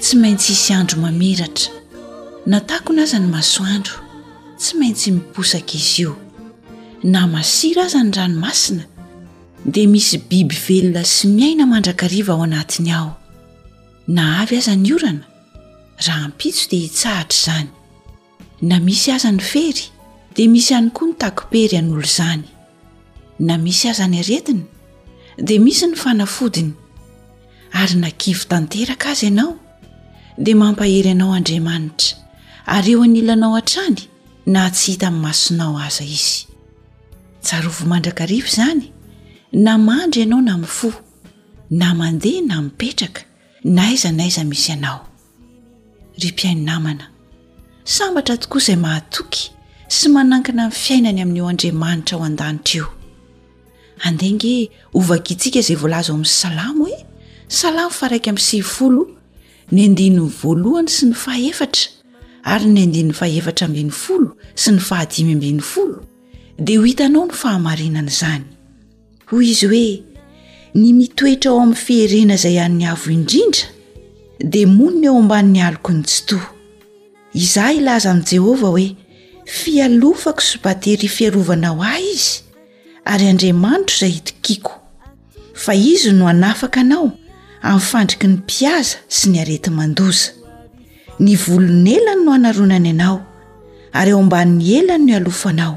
tsy maintsy hisy andro mamiratra na takona aza ny masoandro tsy maintsy miposaka izy io na masira aza ny ranomasina dia misy biby velona sy miaina mandrakariva ao anatiny ao na avy aza ny orana raha ampitso dia hitsahatra izany Na misy aza ny fery dia misy ihany koa ny takopery hanolo izany. Na misy aza ny aretina dia misy ny fanafodiny. Ary na kivy tanteraka aza ianao dia mampahery anao Andriamanitra ary eo anilanao hatrany na tsy hita amin'ny masonao aza Izy. Tsarovy mandrakariva izany na mandry ianao na mifoha, na mandeha na mipetraka, na aiza na aiza misy anao. Ry mpihaino namana, sambatra tokoa izay mahatoky sy manankina ny fiainany amin'io Andriamanitra ao an-danitra io. Andeha ange hovakitsika izay voalaza ao amin'ny Salamo hoe Salamo faraika amby sivifolo, ny andininy voalohany sy ny fahefatra ary ny andininy fahefatra ambin'ny folo sy ny fahadimy ambin'ny folo, dia ho hitanao ny fahamarinan'izany. Hoy izy hoe, Ny mitoetra ao amin'ny fiherena izay an'ny Avo Indrindra dia monina eo ambanin'ny aloky ny Tsitoha. Izaho hilaza amin'i Jehovah hoe, 'Fialofako sy batterie fiarovana ho ahy izy, ary Andriamanitro izay itokiako. Fa izy no hanafaka anao amin'ny fandriky ny mpihaza sy ny areti-mandoza. Ny volon'elany no hanaronany anao, ary eo ambanin'ny elany no hialofanao.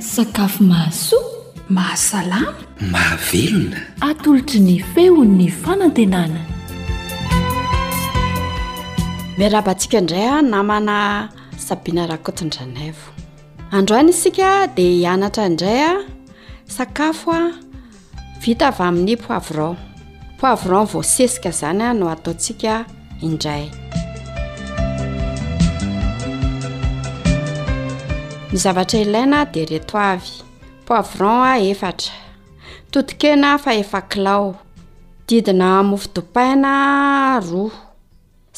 Sakafo mahasoa, mahasalama, mahavelona. Atolotry ny feon'ny fanantenana. Miarahaba antsika indray a namana Sabina Rakotondranevo. Androany isika dia hianatra indray a sakafo a. Vita avy amin'ny poivron. Poivron voasesika zany no ataontsika indray. Ny zavatra ilaina dia reto avy. Poivron efatra. Totokena fa efa kilao. Didina mofo dopaina roa.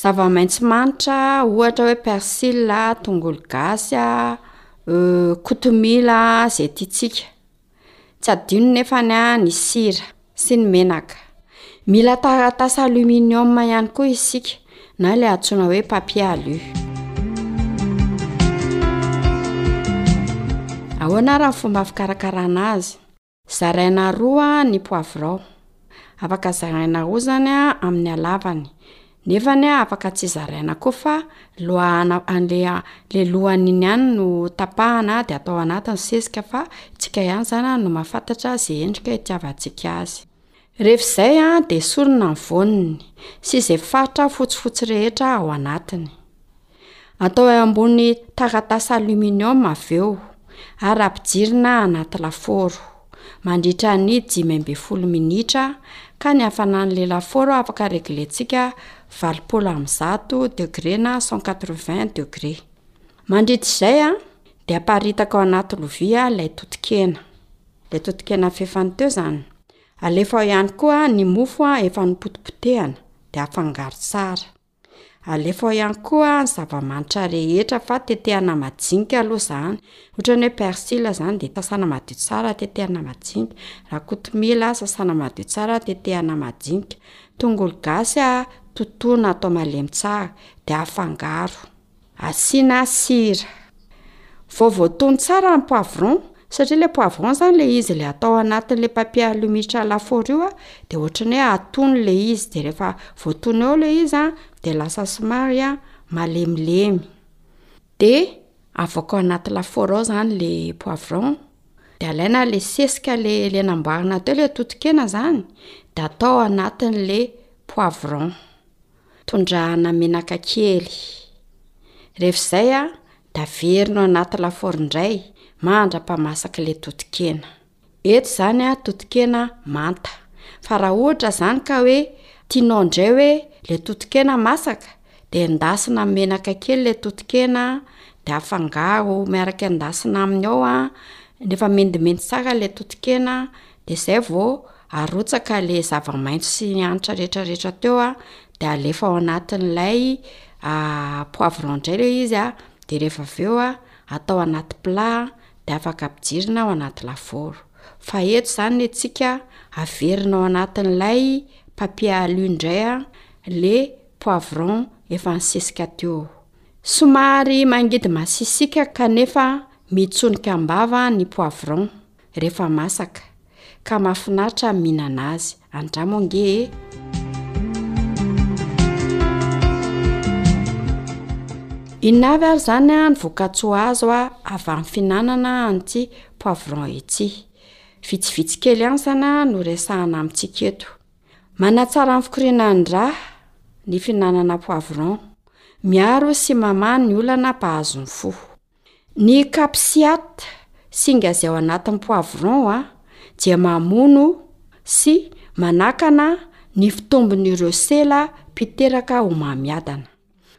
Zava-maitso manitra ohatra hoe persil, tongolo gasy, euh, kotomila, zay tiantsika. Tsy adino nefa ny ahy ny sira sy ny menaka. Mila taratasy aluminium ihany koa isika na ilay antsoina hoe papier alu. Ahoana ary ny fomba fikarakarana azy? Zaraina roa ny poavirao. Afaka zaraina roa izany amin'ny halavany. Nefa anie afaka tsy zaraina koa fa loahana anle le lohany iny ihany no tapahana de atao anaty ny sesika fa tsika ihany zany no mafatatra ze endrika itiavantsika azy. Ref izay dia esorina ny voaniny sy izay faritra fotsifotsy rehetra ao anatiny. Atao eo ambony taratasy aluminium avy eo ary ampijirina anaty lafaoro mandritra ny dimy ambin'ny folo minitra ka ny hafanan'ilay lafaoro afaka reglentsika valopolo amby zato degré na cent quatre-vingts degré. Mandritra izay a dia aparitaka ao anaty lovia ilay totokena, ilay totokena fefany teo izany. Alefa ao ihany koa ny mofo efa nopotipotehana dia afangaro tsara. Alefa ao ihany koa ny zava-manitra rehetra fa tetehana majinika aloha izany, ohatran'ny hoe persil izany dia sasana madio tsara tetehana majinika, raha kotomila sasana madio tsara tetehana majinika, tongolo gasy totoina atao malemy tsara dia afangaro. Asiana sira. Vao voatony tsara ny poivron, satria ilay poivron izany ilay izy ilay atao anatin'ilay papier alumitra à la four io dia ohatran'ny hoe atony ilay izy, dia rehefa voatony ao ilay izy a, dia lasa somary a malemilemy. Dia avoaka ao anaty lafaoro ao izany ilay poivron, dia alaina ilay sesika le le namboarina teo ilay toton-kena izany dia atao anatin'ilay poivron. Tondrahana menaka kely. Rehefa izay a, da averina ao anaty lafaoro indray mandra-pahamasaka ilay totokena. Eto izany a, totokena manta. Fa raha ohatra izany ka hoe tianao indray hoe ilay totokena masaka, de endasina amin'ny menaka kely ilay totokena, de afangaro miaraka endasina aminy ao a, rehefa mendimendy tsara ilay totokena, Dia izay vao arotsaka ilay zava-maitso sy ny hanitra rehetra rehetra teo a, dia alefa ao anatin'ilay poivron indray ilay izy a, dia rehefa avy eo a, atao anaty plat a, dia afaka ampijirina ao anaty lafaoro. Fa eto izany ny antsika, averina ao anatin'ilay papier alu indray a, ilay poivron efa nisesika teo. Somary mangidy masisika kanefa mitsonika am-bava ny poivron. rehefa masaka ka mahafinaritra mihinana azy andramo ange e inona avy ary zany a ny vokatsoa azo a avy amin'ny fihinanana an'ity poivron ity vitsivitsy kely ansana no resahana amintsika eto manatsara amin'ny fikoriana ny ra ny fihinanana poivron miaro sy mamaha ny olana mpahazo ny fo Ny capsiat, singa izay ao anatin'ny poivron, dia mamono sy manakana ny fitombon'ireo sela mpiteraka homamiadana.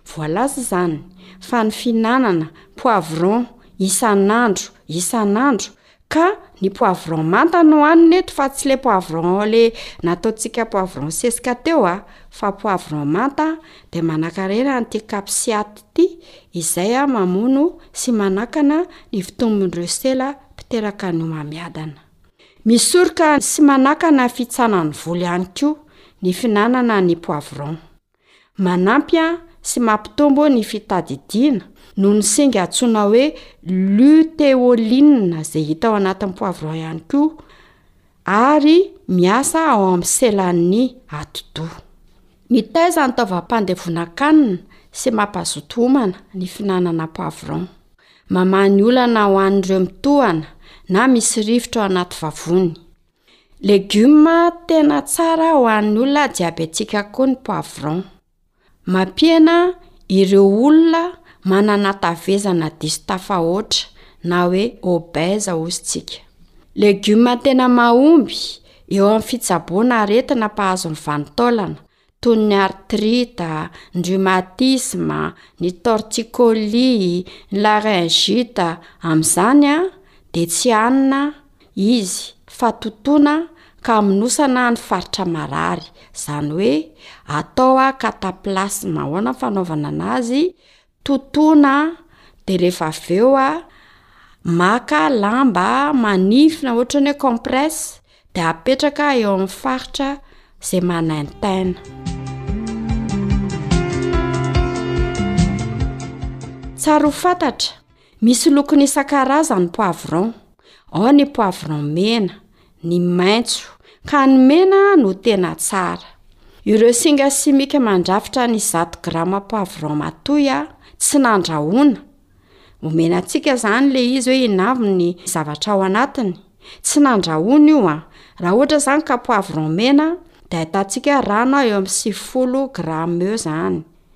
Voalaza izany fa ny fihinanana poivron isan'andro isan'andro Ka ny poivron manta no hanina eto fa tsy le poivron le nataontsika poivron sesika teo a, fa poivron manta dia manakarena an'ity capsiat ity izay a mamono sy manakana ny fitombon'ireo sela mpiteraka ny homamiadana. Misoroka sy manakana fitsanan'ny volo ihany koa ny fihinanana ny poivron. Manampy sy mampitombo ny fitadidiana noho ny singa antsoina hoe luteoline izay hita ao anatin'ny poivron ihany koa ary miasa ao amin'ny selan'ny atidoha. Mitaiza ny taovam-pandevonan-kanina sy mampazoto homana ny fihinanana poivron. Mamaha ny olana ho an'ireo mitohana na misy rivotra ao anaty vavony. Legioma tena tsara ho an'ny olona diabetika koa ny poivron. Mampihena ireo olona manana tavezana diso tafahoatra na hoe obèse hozy isika. Legioma tena mahomby eo amin'ny fitsaboana aretina mpahazo ny vanin-taolana toy ny artrite, ny rhumatisme, ny torticolis, ny laryngite, amin'izany dia tsy hanina izy fa totoina ka amonosana ny faritra marary, izany hoe atao cataplasme, ahoana ny fanaovana an'azy? Totoina de rehefa avy eo a, maka lamba manify na ohatran'ny hoe compresse de apetraka eo amin'ny faritra izay manaintaina. Tsara ho fantatra, misy lokony isan-karazany ny poivron, ao ny poivron mena, ny maitso, ka ny mena no tena tsara. Ireo singa simika mandrafitra ny zato grama poivron matoy tsy nandrahoina, omena antsika izany ilay izy hoe inavy ny zavatra ao anatiny, tsy nandrahoina io an, raha ohatra izany ka poivron mena dia ahitantsika rano eo amin'ny sivifolo grama eo izany.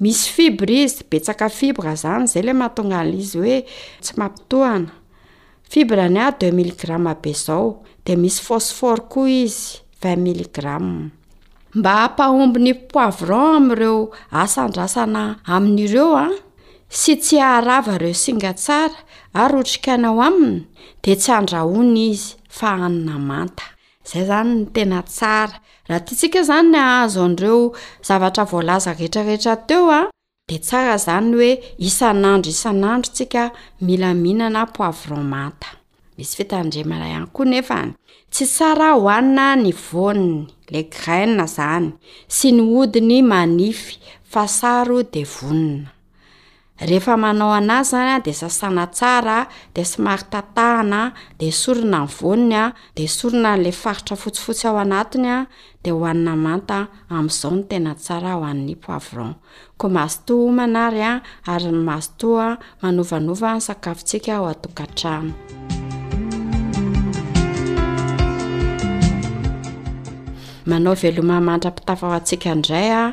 Misy fibre izy, betsaka fibre zany, zay le mahatonga an'izy hoe tsy mampitohana. Fibre ny ahy deux mille grammes be zao, de misy phosphore koa izy vingt mille grammes. Mba hampahomby ny poivron amin'ireo asa andrasana aminy ireo an, sy tsy haharava ireo singa tsara ary otrikaina ao aminy, dia tsy andrahoina izy fa hanina manta. Izay izany no tena tsara. Raha tiantsika izany ny hahazo an'ireo zavatra voalaza rehetrarehetra teo, dia tsara izany hoe isan'andro isan'andro isika mila mihinana poivron manta. Misy fitandremana ihany koa nefa. Tsy tsara hohanina ny voany, les graines izany, sy ny hodiny manify, fa saro dia vonona. Rehefa manao anazy zany a de sasana tsara a, de somary tatahana a, de esorina ny voany a, de esorina an'le faritra fotsifotsy ao anatiny a, de hohanina manta a, am'zao no tena tsara ho an'ny poivron. Koa mazotoa homana ary a, ary mazotoa manovanova ny sakafontsika ao an-tokantrano. Manao veloma mandra-pitafa ho antsika indray a.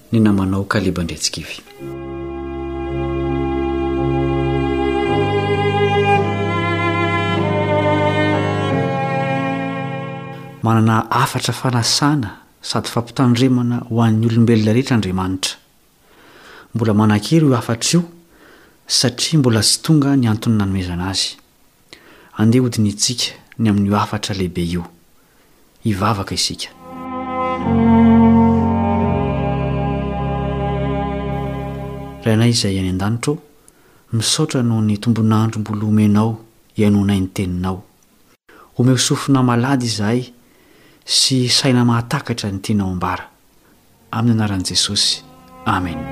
ny namanao Kaleb Andriantsikivy. Manana hafatra fanasana sady fampitandremana ho an'ny olombelona rehetra Andriamanitra. Mbola manan-kery io hafatra io satria mbola tsy tonga ny antony nanomezana azy. Andeha hodinihintsika ny amin'io hafatra lehibe io. Hivavaka isika. Rainay izay any an-danitra ô, misaotra noho ny tombon'andro mbola omenao hihainoanay ny Teninao. Omeo sofina malady izahay sy saina mahatakatra ny tianao ambara. Amin'ny anaran'i Jesosy. Amena.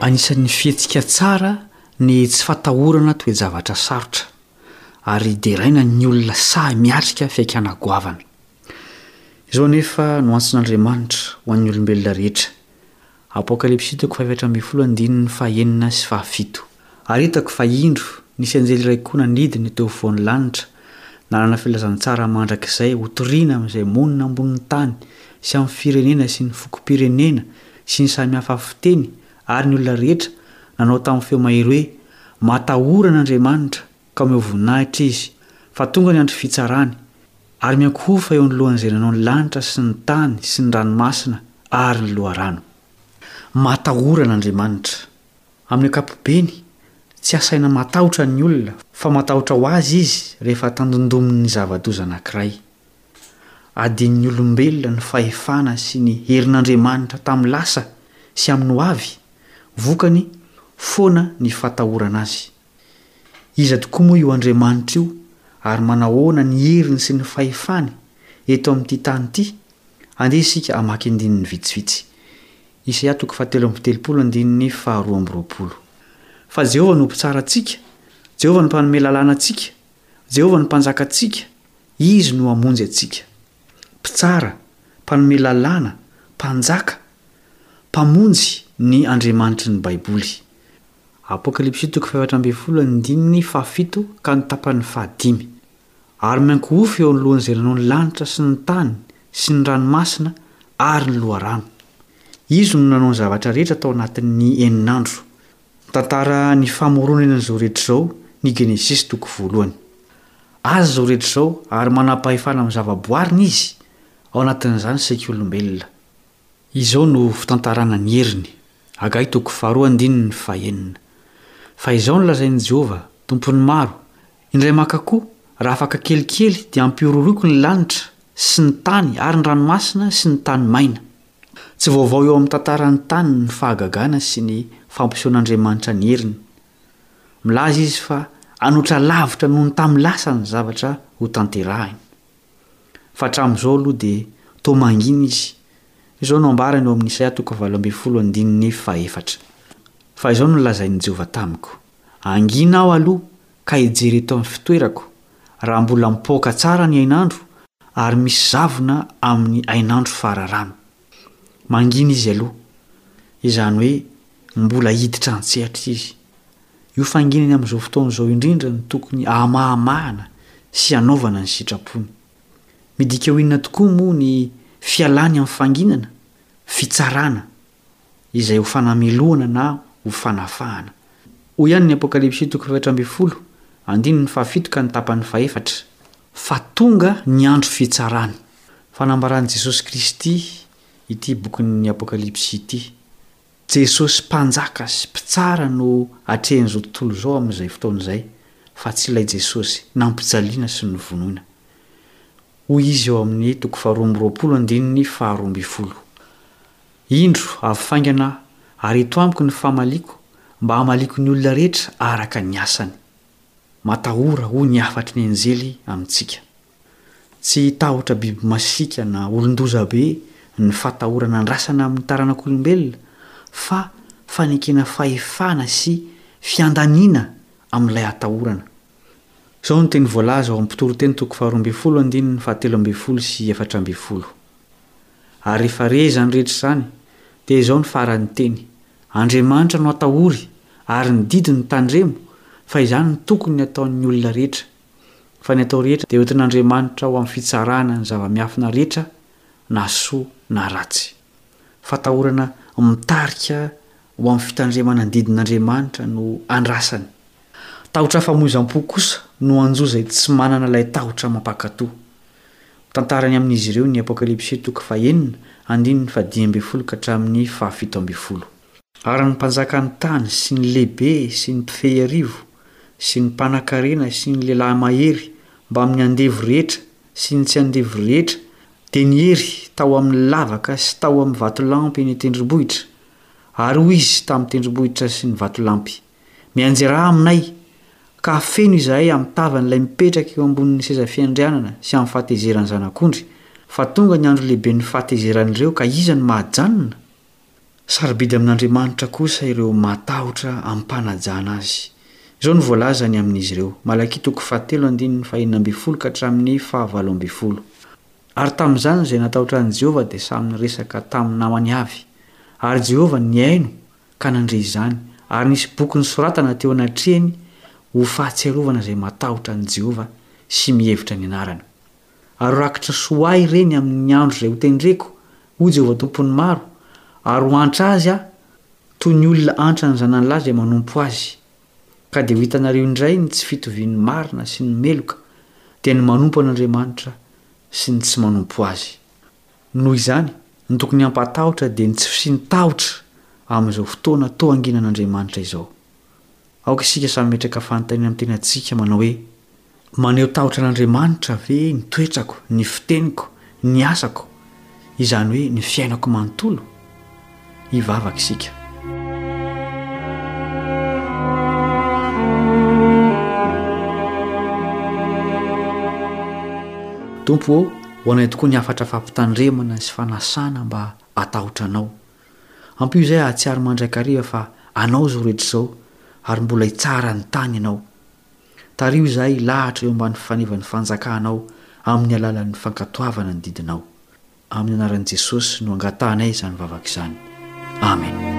Anisan'ny fihetsika tsara ny tsy fatahorana toe-javatra sarotra, ary deraina ny olona sahy miatrika fiaikana goavana. Izao anefa no antson'Andriamanitra ho an'ny olombelona rehetra, Apokalypsy toko fahefatra ambin'ny folo andininy fahenina sy fahafito. Ary hitako fa indro, nisy anjely iray koa nanidy ny teo afovoan'ny lanitra, nanana filazantsara mandrakizay hotorina amin'izay monina ambonin'ny tany sy amin'ny firenena sy ny fokom-pirenena sy ny samy hafa fiteny ary ny olona rehetra, nanao tamin'ny feo mahery hoe, Matahora an'Andriamanitra, ka omeo voninahitra Izy, fa tonga ny andro fitsarany, ary miankohofa eo anoloan'Izay nanao ny lanitra sy ny tany sy ny ranomasina ary ny loharano. Matahorana Andriamanitra. Amin'ny ankapobeny, tsy asaina matahotra ny olona, fa matahotra ho azy izy rehefa tandindomin'ny zava-doza anankiray. Adin'ny olombelona ny fahefana sy ny herin'Andriamanitra tamin'ny lasa sy amin'ny hoavy, vokany, foana ny fatahorana Azy. Iza tokoa moa io Andriamanitra io ary manahoana ny heriny sy ny fahefany eto amin'ity tany ity? Andeha isika hamaky andininy vitsivitsy. Isaia toko fahatelo amby telopolo andininy faharoa amby roapolo. Fa Jehovah no Mpitsara antsika, Jehovah no Mpanome lalàna antsika, Jehovah no Mpanjaka antsika, Izy no hamonjy antsika. Mpitsara, Mpanome lalàna, Mpanjaka, Mpamonjy ny Andriamanitry ny Baiboly. Apokalypsy toko fahefatra ambin'ny folo andininy fahafito ka ny tapany fahadimy. Ary miankohofy eo anoloan'izay nanao ny lanitra sy ny tany sy ny ranomasina ary ny loharano. Izy no nanao ny zavatra rehetra tao anatin'ny enin'andro. Mitantara ny famoronana izao rehetra izao ny Genesisy toko voalohany. Azy izao rehetra izao ary manam-pahefana amin'ny zavaboariny izy, ao anatin'izany isika olombelona. Izao no fitantarana ny heriny, Hagay toko faharoa andininy fahenina. Fa izao no lazain'i Jehovah, Tompon'ny maro, Indray maka koa, raha afaka kelikely, dia hampihorohoroiko ny lanitra sy ny tany ary ny ranomasina sy ny tany maina. Tsy vaovao eo amin'ny tantaran'ny tany ny fahagagana sy ny fampisehoan'Andriamanitra ny heriny. Milaza izy fa hanoatra lavitra noho ny tamin'ny lasa ny zavatra hotanterahiny. fa hatramin'izao aloha dia toa mangina izy, izao no ambarany ao amin'ny Isaia toko valo ambin'ny folo andininy fahefatra, Fa izao no nolazain'i Jehovah tamiko, Hangina aho aloha ka hijery eto amin'ny fitoerako, raha mbola mipoaka tsara ny hainandro ary misy zavona amin'ny hainandro fararano. Mangina izy aloha, izany hoe mbola hiditra an-tsehatra izy. Io fanginany amin'izao fotoana izao indrindra no tokony hamahamahana sy hanaovana ny sitrapony. Midika ho inona tokoa moa ny fialany amin'ny fanginana? Fitsarana, izay ho fanamelohana na ho fanafahana. Hoy ihany ny Apokalypsy toko fahefatra ambin'ny folo, andininy fahafito ka ny tapany fahefatra, Fa tonga ny andro fitsarany. Fanambaran'i Jesosy Kristy ity bokin'ny Apokalypsy ity. Jesosy Mpanjaka sy Mpitsara no atrehin'izao tontolo izao amin'izay fotoana izay, fa tsy ilay Jesosy nampijaliana sy novonoina. Hoy izy ao amin'ny toko faharoa amby roapolo andininy faharoa ambin'ny folo, Indro, avy faingana aho, ary eto amiko ny famaliako, mba hamaliako ny olona rehetra araka ny asany. Matahora, hoy ny hafatry ny anjely amintsika. Tsy tahotra biby masiaka na olon-doza be ny fahatahorana andrasana amin'ny taranak'olombelona, fa fanekena fahefana sy fiandaniana amin'ilay atahorana. Izao no teny voalaza ao amin'ny Mpitoriteny toko faharoa ambin'ny folo andininy fahatelo ambin'ny folo sy efatra ambin'ny folo, Ary rehefa re izany rehetra izany, dia izao no faran'ny teny, Andriamanitra no atahory, ary ny didiny tandremo, fa izany no tokony ny ataon'ny olona rehetra. fa ny atao rehetra dia hoentin'Andriamanitra ho amin'ny fitsarana ny zava-miafina rehetra na soa na ratsy. Fatahorana mitarika ho amin'ny fitandremana ny didin'Andriamanitra no andrasany. Tahotra famoizam-po kosa no hanjo izay tsy manana ilay tahotra mampakato. Mitantara ny amin'izy ireo ny Apokalypsy toko fahenina, andininy fahadimy ambin'ny folo ka hatramin'ny fahafito ambin'ny folo. Ary ny mpanjakan'ny tany sy ny lehibe sy ny mpifehy arivo sy ny mpanan-karena sy ny lehilahy mahery mbamin'ny andevo rehetra sy ny tsy andevo rehetra dia niery tao amin'ny lavaka sy tao amin'ny vatolampy eny an-tendrombohitra, ary hoy izy tamin'ny tendrombohitra sy ny vatolampy, Mianjera aminay, ka hafeno izahay amin'ny tavan'ilay mipetraka eo ambonin'ny seza fiandrianana sy amin'ny fahatezeran'ny Zanak'ondry, fa tonga ny andro lehiben'ny fahatezeran'ireo ka iza no mahajanona? Sarobidy amin'Andriamanitra kosa ireo matahotra amim-panajana Azy. Izao no voalazany amin'izy ireo, Malakia toko fahatelo andininy fahenina ambin'ny folo ka hatramin'ny fahavalo ambin'ny folo, Ary tamin'izany izay natahotra an'i Jehovah dia samy niresaka tamin'ny namany avy, ary Jehovah nihaino ka nandre izany, ary nisy boky nosoratana teo anatrehany ho fahatsiarovana izay matahotra an'i Jehovah sy mihevitra ny anarany. ary ho rakitra soa ahy ireny amin' ny andro izay hotendreko, hoy Jehovah Tompo ny maro, ary ho antra azy aho toy ny olona antra ny zanany lahy izay manompo azy. Ka dia ho hitanareo indray ny tsy fitovian' ny marina sy ny meloka, dia ny manompo an' Andriamanitra sy ny tsy manompo Azy. Noho izany, ny tokony hampatahotra dia ny tsy fisian-tahotra amin' izao fotoana toa hanginan' Andriamanitra izao. Aoka isika samy hametraka fanontaniana amin'ny tenantsika manao hoe, Maneho tahotra an'Andriamanitra ve ny toetrako, ny fiteniko, ny asako, izany hoe ny fiainako manontolo? Hivavaka isika. Tompo ô, ho anay tokoa ny hafatra fampitandremana sy fanasana mba hatahotra Anao. Ampio izay hahatsiaro mandrakariva fa anao izao rehetra izao ary mbola hitsara ny tany ianao. Tariho izahay hilahatra eo ambany fanevan'ny fanjakanao amin'ny alalan'ny fankatoavana ny didinao. Amin'ny anaran'i Jesosy no angatahanay izany vavaka izany. Amen.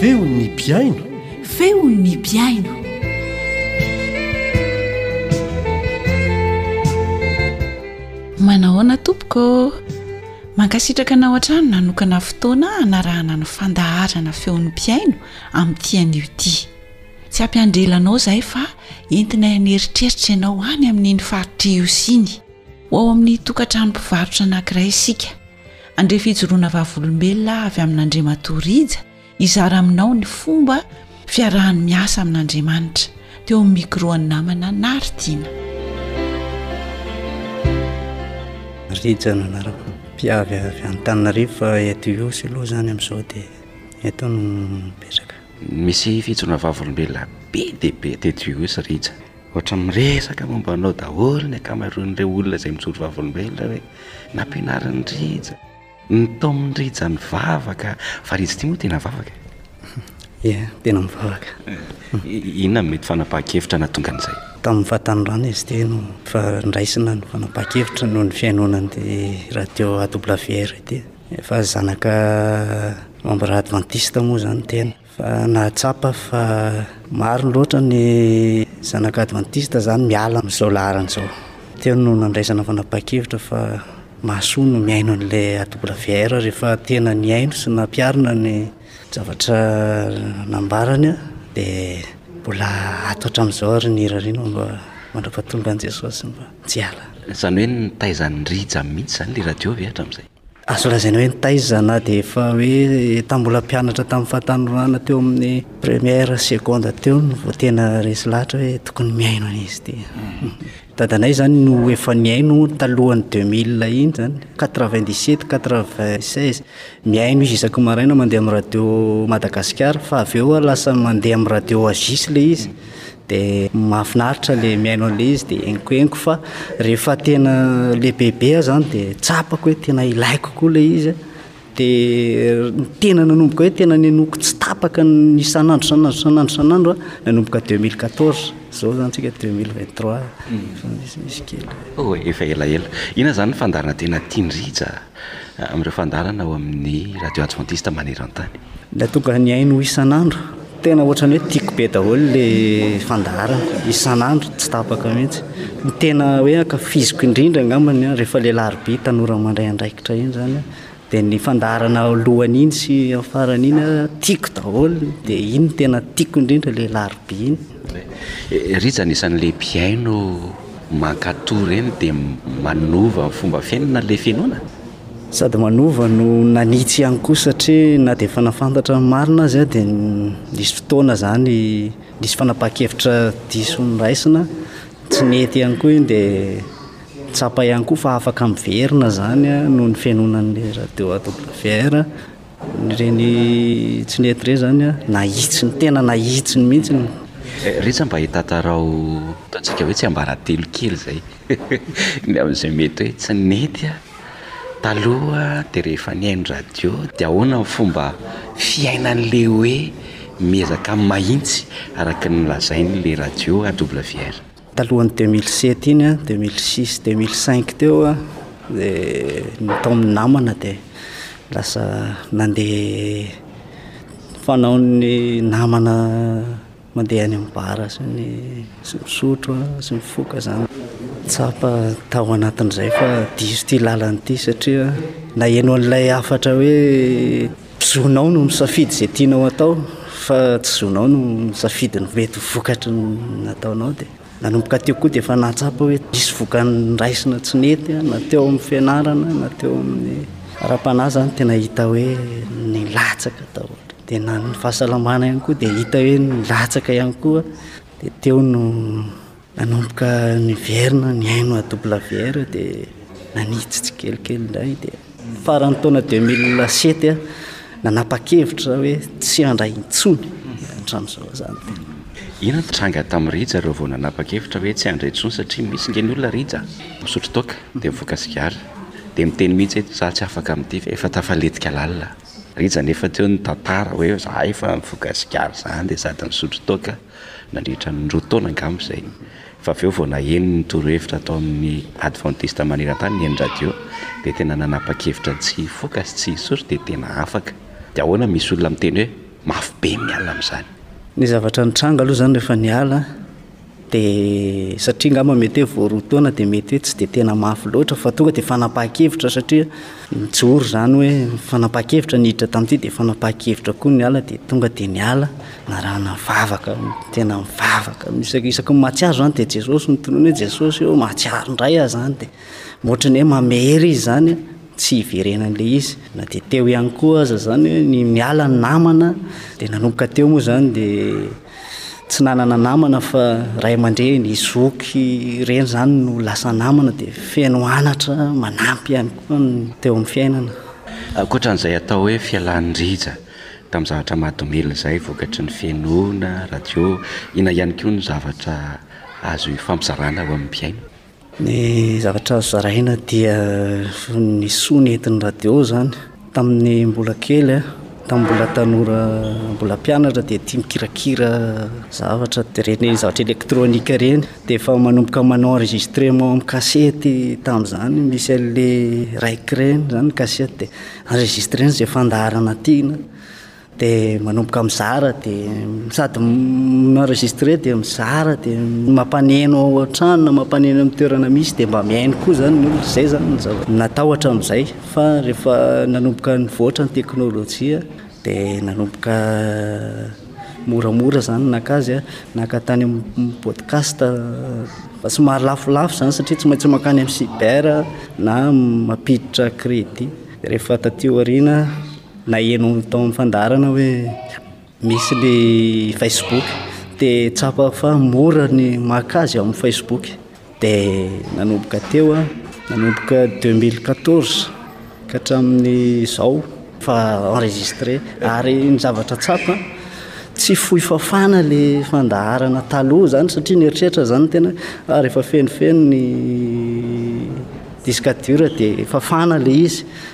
Feon'ny mpihaino. Feon'ny mpihaino. Manahoana tompoko? Mankasitraka anao hatrany nanokana fotoana hanarahana ny fandaharana feon'ny mpihaino. amin'ity anio ity. Tsy hampiandrela anao izahay fa entinay an'eritreritra ianao any amin'iny faritra Ihosy iny. Ho ao amin'ny tokantrano mpivarotra anankiray isika. Andre fijoroana vavolombelona avy amin'Andriamatoa Rija hizara aminao ny fomba fiarahany miasa amin'Andriamanitra. Teo amin'ny micro an'ny namana Naritina. Rija no anarako. Mpiavy avy Antananarivo fa eto Ihosy aloha izany amin'izao dia Eto no mipetraka. Misy fijoroana vavolombelona be dia be teto US ry Rija. Ohatra miresaka momba anao daholo ny ankamaroan'ireo olona izay mijoro vavolombelona hoe nampianarin'i Rija. Nitaomin'i Rija nivavaka, fa Rija ity moa tena mivavaka e? Ie, tena mivavaka. Inona no mety fanapahan-kevitra nahatonga an'izay? Tamin'ny fahatanorana izy ity no efa niraisina ny fanapahan-kevitra noho ny fihainoana an'ity radio AWR ity. Efa zanaka membre adventiste moa zany tena fa nahatsapa fa maro loatra ny zanaka adventiste zany miala amin'izao laharana izao, teo no nandraisana fanapahan-kevitra fa mahasoa ny mihaino an'le AWR rehefa tena nihaino sy nampiharina ny zavatra nambarany dia mbola ato hatramin'izao ary ny hirariana mba mandra-pahatongan'i Jesosy. tsy hiala. Izany hoe nitaiza an'i Rija mihitsy izany ilay radio ve hatramin'izay? Azo lazaina hoe nitaiza na dia efa hoe tamin'ny mbola mpianatra tamin'ny fahatanorana teo amin'ny première, seconde teo no vao tena resy lahatra hoe tokony mihaino an'izy ity. Dadanay izany no efa nihaino talohan'ny deux mille iny izany, quatre vingt dix sept, quatre vingt seize. Mihaino izy isaky ny maraina mandeha amin'ny radio Madagasikara fa avy eo lasa mandeha amin'ny radio Agis ilay izy. Dia mahafinaritra ilay mihaino an'ilay izy dia henkohenko fa rehefa tena lehibebe aho izany dia tsapako hoe tena ilaiko koa ilay izy dia ny tena nanomboka hoe tena nenoiko tsy tapaka ny isan'andro isan'andro isan'andro isan'andro aho nanomboka deux mille quatorze izao izany tsika deux mille vingt trois efa misimisy kely. Oh efa elaela. Inona izany ny fandaharan'ny tena tian'i Rija? amin'ireo fandaharana ao amin'ny Radio Adventiste maneran-tany. Ilay tokony nihaino isan'andro, tena ohatran'ny hoe tiako be daholo ilay fandaharana, isan'andro tsy tapaka mihitsy. Ny tena hoe ankafiziko indrindra angambany rehefa ilay alarobia tanora mandray andraikitra iny izany dia ny fandaharana alohan'iny sy amin'ny faran'iny tiako daholo dia iny no tena tiako indrindra ilay alarobia iny. Rija anisan'ilay mpihaino Mankatò ireny dia manova ny fomba fiainana ilay finoana? Sady manova no nanitsy ihany koa satria na dia efa nafantatra ny marina aza aho dia nisy fotoana izany nisy fanapahan-kevitra diso noraisina tsy nety ihany koa iny dia tsapa ihany koa fa afaka miverina izany noho ny fihainoana an'ilay radio awr Ireny tsy nety ireny izany an, nahitsy ny tenany, nahitsy ny mihitsy ny. Reny sa mba hitantarao, ataontsika hoe tsiambaratelo kely izay, ny amin'izay mety hoe tsy nety an, taloha dia rehefa nihaino radio dia ahoana ny fomba fiainan'ilay hoe miezaka mahitsy araka ny lazain'ilay radio AWR. Talohan'ny deux mille sept iny an, deux mille six, deux mille cinq teo an, dia tao amin'ny namana dia lasa nandeha fanaon'ny namana mandeha any amin'ny bar sy ny sy misotro an, sy mifoka izany. Tsapa tao anatin'izay fa diso ity lalana ity satria naheno an'ilay hafatra hoe. Zonao no misafidy izay tianao atao fa tsy zonao no misafidy ny mety ho vokatry ny nataonao dia nanomboka teo koa dia efa nahatsapa hoe hisy vokany raisina tsy nety aho na teo amin'ny fianarana na teo amin'ny ara-panahy izany tena hita hoe nilatsaka daholo dia na ny fahasalamana ihany koa dia hita hoe nilatsaka ihany koa dia teo no Nanomboka niverina nihaino AWR aho dia nanitsy tsikelikely indray dia faran'ny taona deux mille sept aho nanapa-kevitra za hoe tsy handray intsony hatramin'izao aza ny tena. Inona no nitranga tamin'i Rija reo vao nanapa-kevitra hoe tsy handray intsony satria misy nge ny olona Rija misotro toaka dia mivoaka sigara dia miteny mihitsy hoe za tsy afaka amin'ity fa efa tafaletika lalina Rija nefa teo nitantara hoe za efa mivoaka sigara zany dia sady misotro toaka nandritra ny roa taona angamba izay, fa avy eo vao naheno ny torohevitra atao amin'ny Advantista maneran-tany ny eny radio dia tena nanapa-kevitra tsy hifoka sy tsy hisotro dia tena afaka. Dia ahoana misy olona miteny hoe mafy be ny alina amin'izany? Ny zavatra nitranga aloha izany rehefa niala dia satria angamba mety hoe vao roa taona dia mety hoe tsy dia tena mafy loatra fa tonga dia fanapahan-kevitra satria nijoro izany hoe fanapahan-kevitra ny hiditra tamin'ity dia fanapahan-kevitra koa ny ala dia tonga dia niala. Narahana mivavaka, tena mivavaka, isaky isaky ny mahatsiaro izany dia Jesosy no tononina hoe Jesosy ô, mahatsiaro indray aho izany dia ohatran'ny hoe mamery izy izany a, tsy hiverenan'ilay izy. Na dia teo ihany koa aza izany hoe ny miala ny namana dia nanomboka teo moa izany dia tsy nanana namana fa ray aman-dreny, zoky, ireny izany no lasa namana dia feno anatra manampy ihany koa ny teo amin'ny fiainana. Ankoatra an'izay atao hoe fialan'ny rija Tamin'ny zavatra mahadomelina izay vokatry ny fihenoana radio, inona ihany koa no zavatra azo ifampizarana ho amin'ny mpihaino? Ny zavatra azo zaraina dia ny soa nentin'ny radio izany. Tamin'ny mbola kely aho, tamin'ny mbola tanora mbola mpianatra dia tia mikirakira zavatra, dia ireny zavatra électronique ireny. Dia efa manomboka manao enregistrement amin'ny kasety tamin'izany, misy an'ilay raiky ireny izany ny kasety dia. Enregistrena izay fandaharana tiana dia manomboka mizara dia sady mi-enregistrer dia mizara dia mampaneno ao an-trano na mampaneno amin'ny toerana misy dia mba mihaino koa izany ny olona. Izay izany no zava-natao hatramin'izay fa rehefa nanomboka nivoatra ny teknolojia Dia nanomboka moramora izany no naka azy, naka tany amin'ny podcast somary lafolafo izany satria tsy maintsy mankany amin'ny cyber na mampiditra crédit. Dia rehefa taty aoriana naheno tao amin'ny fandaharana hoe misy ny facebook dia tsapako fa mora ny maka azy ao amin'ny facebook. Dia nanomboka teo an, nanomboka deux mille quatorze ka hatramin'izao fa enregistré. Ary ny zavatra tsapa an, tsy fohy fafana ilay fandaharana taloha izany satria ny eritreritra izany ny tena hoe rehefa fenofeno ny disque dur dia fafana ilay izy.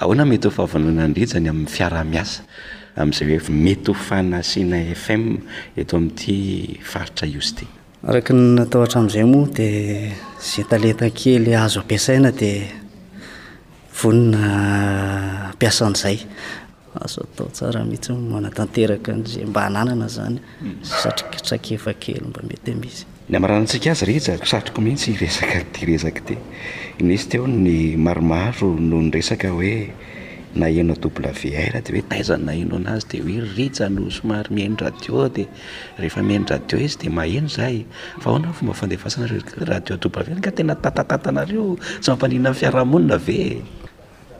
Ahoana mety ho fahavononan'i Rija ny amin'ny fiaraha-miasa amin'izay hoe mety ho fanasina FM eto amin'ity faritra Iosty? Araka ny natao hatramin'izay moa dia izay talenta kely azo ampiasaina dia vonona hampiasa an'izay. Azo atao tsara mihitsy ny manatanteraka an'izay mba ananana izany, satry traikefa kely mba mety misy. Ny hamaranantsika azy Rija, satriko mihitsy resaka ty resaka ty. Nisy teo ny maromaro no niresaka hoe naheno WR dia hoe taiza no nahenoana azy dia hoe ry Rija no somary mihaino radio dia rehefa mihaino radio izy dia maheno zay. Fa ahoana ny fomba fandefasanareo radio WR ka tena tatatantanareo tsy mampaninona ny fiarahamonina ve e?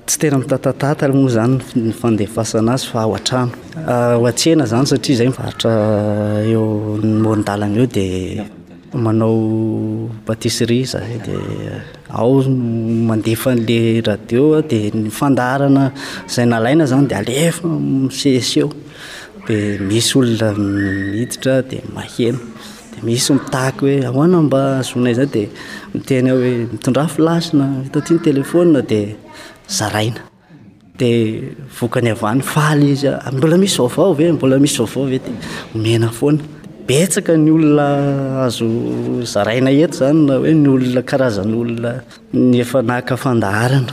Tsy tena mitatatata moa izany ny fandefasana azy fa ao an-trano. Ao an-tsena izany satria izay mivarotra eo amoron-dalana eo dia manao patisserie izahay dia ao no mandefa an'ilay radio dia ny fandaharana izay nalaina izany dia alefa misesy eo dia misy olona miditra dia maheno. Dia misy mitaky hoe ahoana mba hahazoana izay dia miteny aho hoe mitondrà flash na hitanao ity ny téléphone dia zaraina. Dia vokany avy any faly izy a, mbola misy vaovao ve, mbola misy vaovao ve dia omena foana. Betsaka ny olona azo zaraina eto izany na hoe ny olona karazan'olona ny efa naka fandaharana.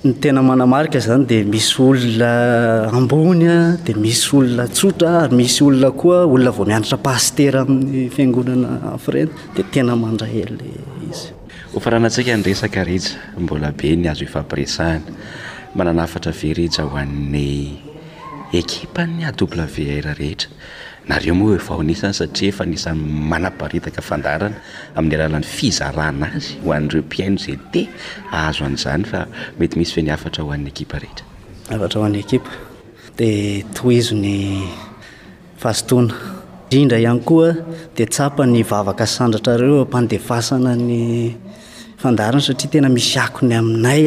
Ny tena manamarika izany dia misy olona ambony a, dia misy olona tsotra, ary misy olona koa olona vao mianatra pasitera amin'ny fiangonana hafa ireny dia tena mandray an'ilay izy. Hofaranantsika ny resaka Rija, mbola be ny azo ifampiresahana. Manana hafatra ve Rija ho an'ny ekipan'ny AWR rehetra? Nareo moa efa ho anisany satria efa anisany manaparitaka fandaharana amin'ny alalan'ny fizarana azy ho an'ireo mpihaino izay te hahazo an'izany fa mety misy ve ny hafatra ho an'ny ekipa rehetra? Hafatra ho an'ny ekipa dia tohizo ny fahazotoana. Indrindra ihany koa dia tsapa ny vavaka sandratrareo eo am-pandefasana ny Fandaharana satria tena misy akony aminay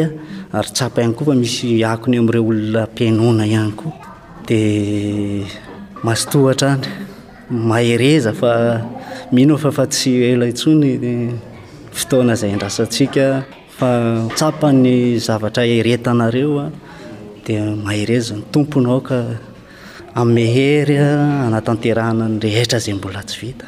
ary tsapa ihany koa fa misy akony eo amin'ireo olona mpihainoana ihany koa. Dia mazotoa hatrany. Mahereza fa mino aho fa fa tsy ho ela intsony ny fotoana izay iandrasantsika fa tsapa ny zavatra eretanareo dia mahereza ny tompony aoka hanome hery hanatanterahana ny rehetra izay mbola tsy vita.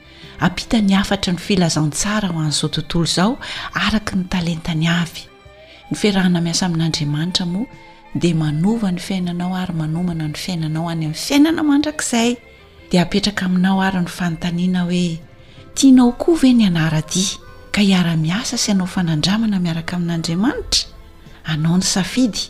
Ampita ny hafatry ny filazantsara ho an'izao tontolo izao araka ny talentany avy. Ny fiarahana miasa amin'Andriamanitra moa dia manova ny fiainanao ary manomana ny fiainanao any amin'ny fiainana mandrakizay. Dia apetraka aminao ary ny fanontaniana hoe, tianao koa ve ny hanara-dia ka hiara-miasa sy hanao fanandramana miaraka amin'Andriamanitra? Anao ny safidy.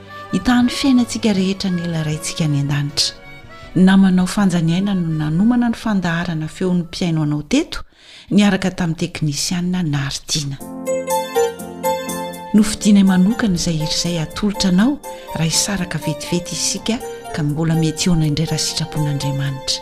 Hitahan'ny fiainantsika rehetra ny ila Raintsika any An-danitra. Ny namanao Fanja Niaina no nanomana ny fandaharana Feon'ny mpihaino anao teto, niaraka tamin'ny teknisiana Nary Tiana. Nofidinay manokana izay hira izay hatolotra anao raha hisaraka vetivety isika ka mbola mety hihaona indray raha sitrapon'Andriamanitra.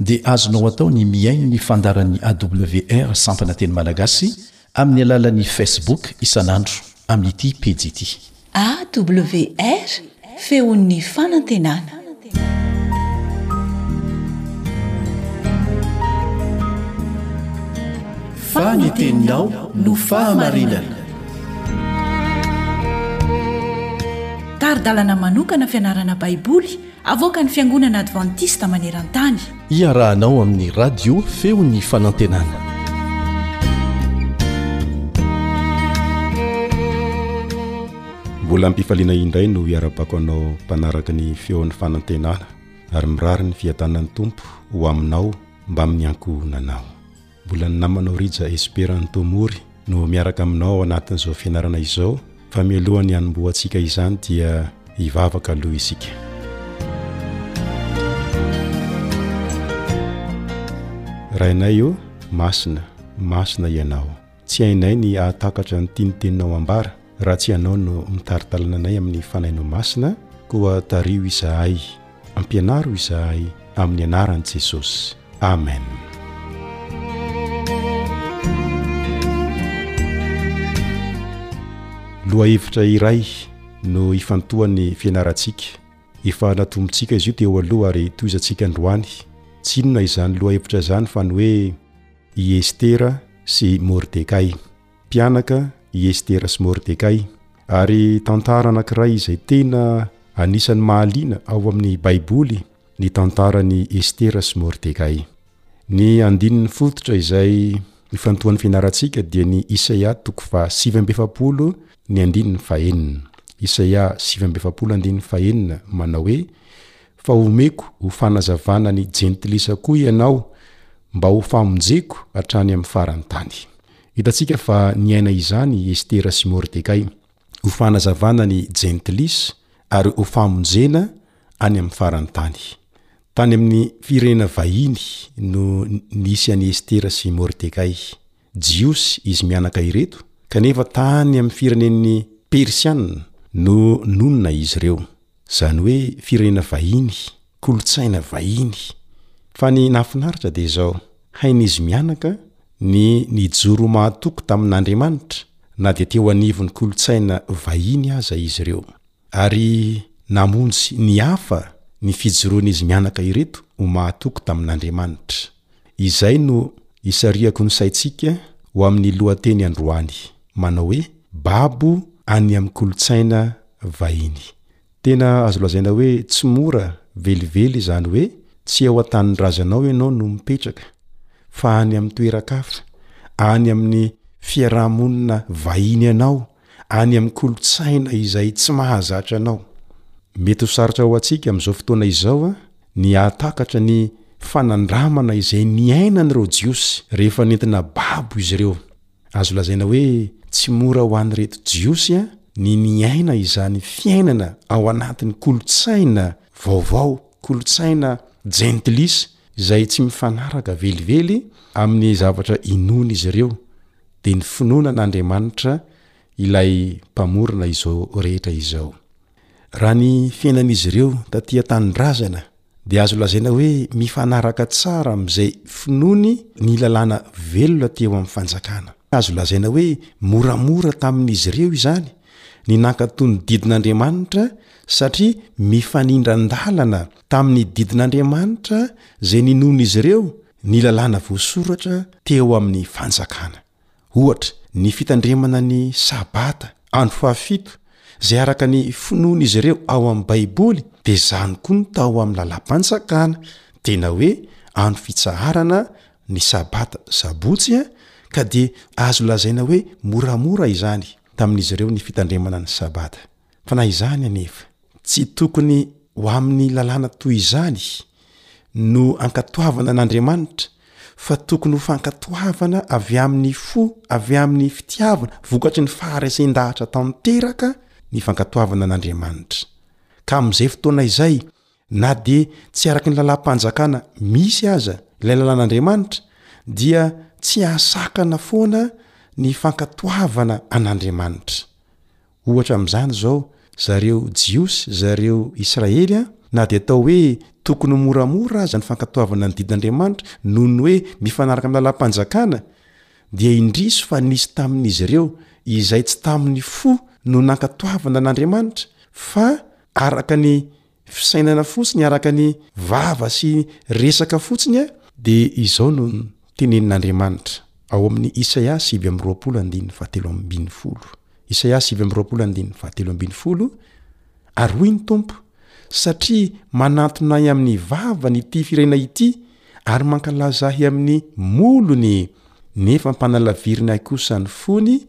dia azonao atao ny mihaino ny fandaharan'ny AWR sampana teny malagasy amin'ny alalan'ny Facebook isan'andro amin'ity pejy ity. AWR, feon'ny fanantenana. Fa ny teninao no fahamarinana. Tari-dalana manokana fianarana Baiboly Avoakan'ny Fiangonana Advantista maneran-tany. Iarahanao amin'ny Radio Feon'ny Fanantenana. Mbola am-pifaliana indray no iarabako anao mpanaraka ny Feon'ny Fanantenana ary mirary ny fiadanan'ny Tompo ho aminao mbamin'ny ankohonanao. Mbola ny namanao Rija Esperanto Mory no miaraka aminao ao anatin'izao fianarana izao fa mialohan'ny hanombohantsika izany dia hivavaka aloha isika. Rainay ô, masina, masina Ianao. Tsy hainay ny hahatakatra ny tian'ny Teninao hambara. Raha tsy Ianao no mitari-dalana anay amin'ny Fanahinao Masina, koa tariho izahay, ampianaro izahay, amin'ny anaran'i Jesosy. Amen. Lohahevitra iray no ifantohan'ny fianarantsika. Efa natombontsika izy io teo aloha ary tohizantsika androany. Tsy inona izany lohahevitra izany fa ny hoe i Estera sy Mordekay. mpianaka i Estera sy Mordekay, ary tantara anankiray izay tena anisan'ny mahaliana ao amin'ny Baiboly ny tantaran'i Estera sy Mordekay. Ny andininy fototra izay ifantohan'ny fianarantsika dia ny Isaia toko faha sivy amby efapolo ny andininy fahenina. Isaia sivy amby efapolo andininy fahenina manao hoe, Fa homeko ho fanazavana ny jentilisa koa ianao, mba ho famonjeko hatrany amin'ny faran-tany. Hitantsika fa niaina izany i Estera sy Mordekay, ho fanazavana ny Jentilis ary ho famonjena any amin'ny faran'ny tany. Tany amin'ny firenena vahiny no nisy an'i Estera sy Mordekay. Jiosy izy mianaka ireto, kanefa tany amin'ny firenen'ny Persiana no nonina izy ireo. Zany hoe firenena vahiny, kolotsaina vahiny. Fa ny nahafinaritra dia izao, hain'izy mianaka ny nijoro mahatoky tamin'Andriamanitra na dia teo anivon'ny kolotsaina vahiny aza izy ireo. Ary namonjy ny hafa ny fijoroan'izy mianaka ireto ho mahatoky tamin'Andriamanitra. Izay no isarihako ny saintsika ho amin'ny lohateny androany, manao hoe Babo any amin'ny kolontsaina vahiny. Tena azo lazaina hoe tsy mora velively izany hoe tsy eo an-tanindrazanao ianao no mipetraka, fa any amin'ny toeran-kafa, any amin'ny fiaraha-monina vahiny ianao any amin'ny kolontsaina izay tsy mahazatra anao. Mety ho sarotra ho antsika amin'izao fotoana izao ny hahatakatra ny fanandramana izay niainan'ireo Jiosy rehefa nentina babo izy ireo. Azo lazaina hoe tsy mora ho an'ireto Jiosy ny niaina izany fiainana ao anatin'ny kolontsaina vaovao, kolontsaina jentilisa izay tsy mifanaraka velively amin'ny zavatra inoan'izy ireo. dia ny finoana an'Andriamanitra ilay Mpamorona izao rehetra izao. Raha ny fiainan'izy ireo taty an-tanindrazana dia azo lazaina hoe mifanaraka tsara amin'izay finoany ny lalàna velona teo amin'ny fanjakana. Azo lazaina hoe moramora tamin'izy ireo izany ny nankatò ny didin'Andriamanitra satria mifanindran-dalana tamin'ny didin'Andriamanitra izay ninoan'izy ireo ny lalàna voasoratra teo amin'ny fanjakana. Ohatra, ny fitandremana ny Sabata, andro fahafito, izay araka ny finoan'izy ireo ao amin'ny Baiboly, dia izany koa no tao amin'ny Lalàm-panjakana, tena hoe andro fitsaharana ny Sabata, Sabotsy, ka dia azo lazaina hoe moramora izany tamin'izy ireo ny fitandremana ny Sabata. Fa na izany anefa. Tsy tokony ho amin'ny lalàna toy izany no ankatoavana an'Andriamanitra, fa tokony ho fankatoavana avy amin'ny fo, avy amin'ny fitiavana, vokatry ny faharesen-dahatra tanteraka ny fankatoavana an'Andriamanitra. Ka amin'izay fotoana izay, na dia tsy araka ny lalàm-panjakana misy aza ilay lalàn'Andriamanitra, dia tsy hahasakana foana ny fankatoavana an'Andriamanitra. Ohatra amin'izany izao, zareo Jiosy, zareo Israely an, na dia atao hoe tokony ho moramora aza ny fankatoavana ny didin'Andriamanitra noho ny hoe mifanaraka amin'ny lalam-panjakana, dia indrisy fa nisy tamin'izy ireo izay tsy tamin'ny fo no nankatoavana an'Andriamanitra fa araka ny Fisainana fotsiny araka ny vava sy resaka fotsiny a! Dia izao no tenenin'Andriamanitra ao amin'ny Isaia sivy amby roapolo andininy fahatelo ambin'ny folo, Isaia sivy amby roapolo andininy fahatelo ambin'ny folo, Ary hoy ny Tompo, Satria manantona ahy amin'ny vavany ity firenena ity ary mankalaza ahy amin'ny molony, nefa ampanalaviriny ahy kosa ny fony,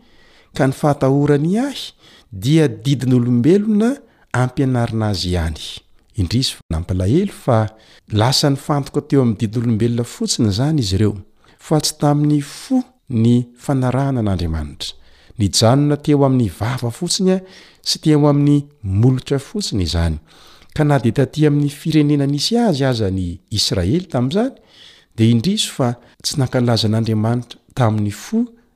ka ny fahatahorany ahy dia didin'olombelona ampianarina azy ihany. Indrisy fa nampalahelo fa lasa nifantoka teo amin'ny didin'olombelona fotsiny izany izy ireo, fa tsy tamin'ny fo ny fanarahana an'Andriamanitra. Nijanona teo amin'ny vava fotsiny sy teo amin'ny molotra fotsiny izany, ka na dia taty amin'ny firenena nisy azy aza ny Israely tamin'izany, dia indrisy fa tsy nankalaza an'Andriamanitra tamin'ny fo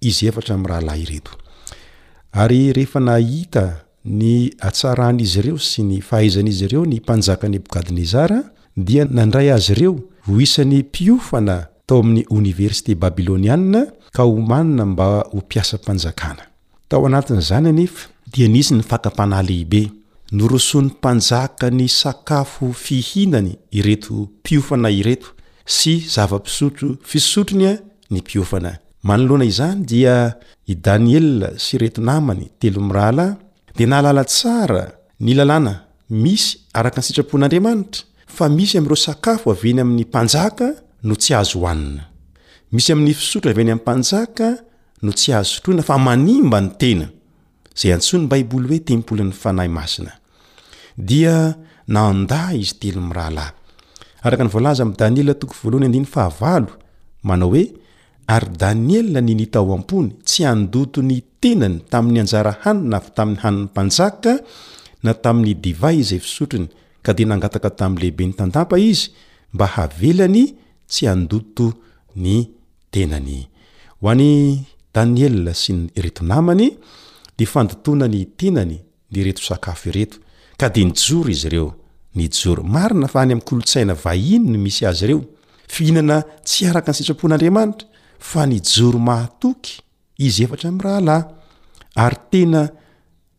izy efatra mirahalahy ireto. Ary rehefa nahita ny hatsaran'izy ireo sy ny fahaizan'izy ireo ny mpanjaka Nebokadnezara, dia nandray azy ireo ho isan'ny mpiofana tao amin'ny oniversite babylonianina ka omanina mba ho mpiasam-panjakana. Tao anatin'izany anefa, dia nisy ny fakam-panahy lehibe. Norosoan'ny mpanjaka ny sakafo fihinany ireto mpiofana ireto sy zava-pisotro fisotrony ny mpiofana. Manoloana izany dia i Daniela sy ireto namany telo mirahalahy dia nahalala tsara ny lalàna misy araka ny sitrapon'Andriamanitra fa misy amin'ireo sakafo avy eny amin'ny mpanjaka no tsy azo hohanina. Misy amin'ny fisotro avy eny amin'ny mpanjaka no tsy azo sotroina fa manimba ny tena. izay antsoin'ny Baiboly hoe tempolin'ny fanahy masina, dia nandà izy telo mirahalahy. Araka ny voalaza amin'i Daniela toko voalohany andininy fahavalo, manao hoe, Ary Daniela ny nita ao am-pony tsy handoto ny tenany tamin'ny anjara hanina avy tamin'ny hanin'ny mpanjaka na tamin'ny divay izay fisotrony, ka dia nangataka tamin'ny lehiben'ny tandapa izy mba havelany tsy handoto ny tenany. Ho an' i Daniela sy ny ireto namany, dia fandotoana ny tenany ny ireto sakafo ireto, ka dia nijoro izy ireo. Nijoro. Marina fa any amin'ny kolontsaina vahiny no misy azy ireo, fihinana tsy araka ny sitrapon' Andriamanitra, fa nijoro mahatoky izy efatra mirahalahy, ary tena.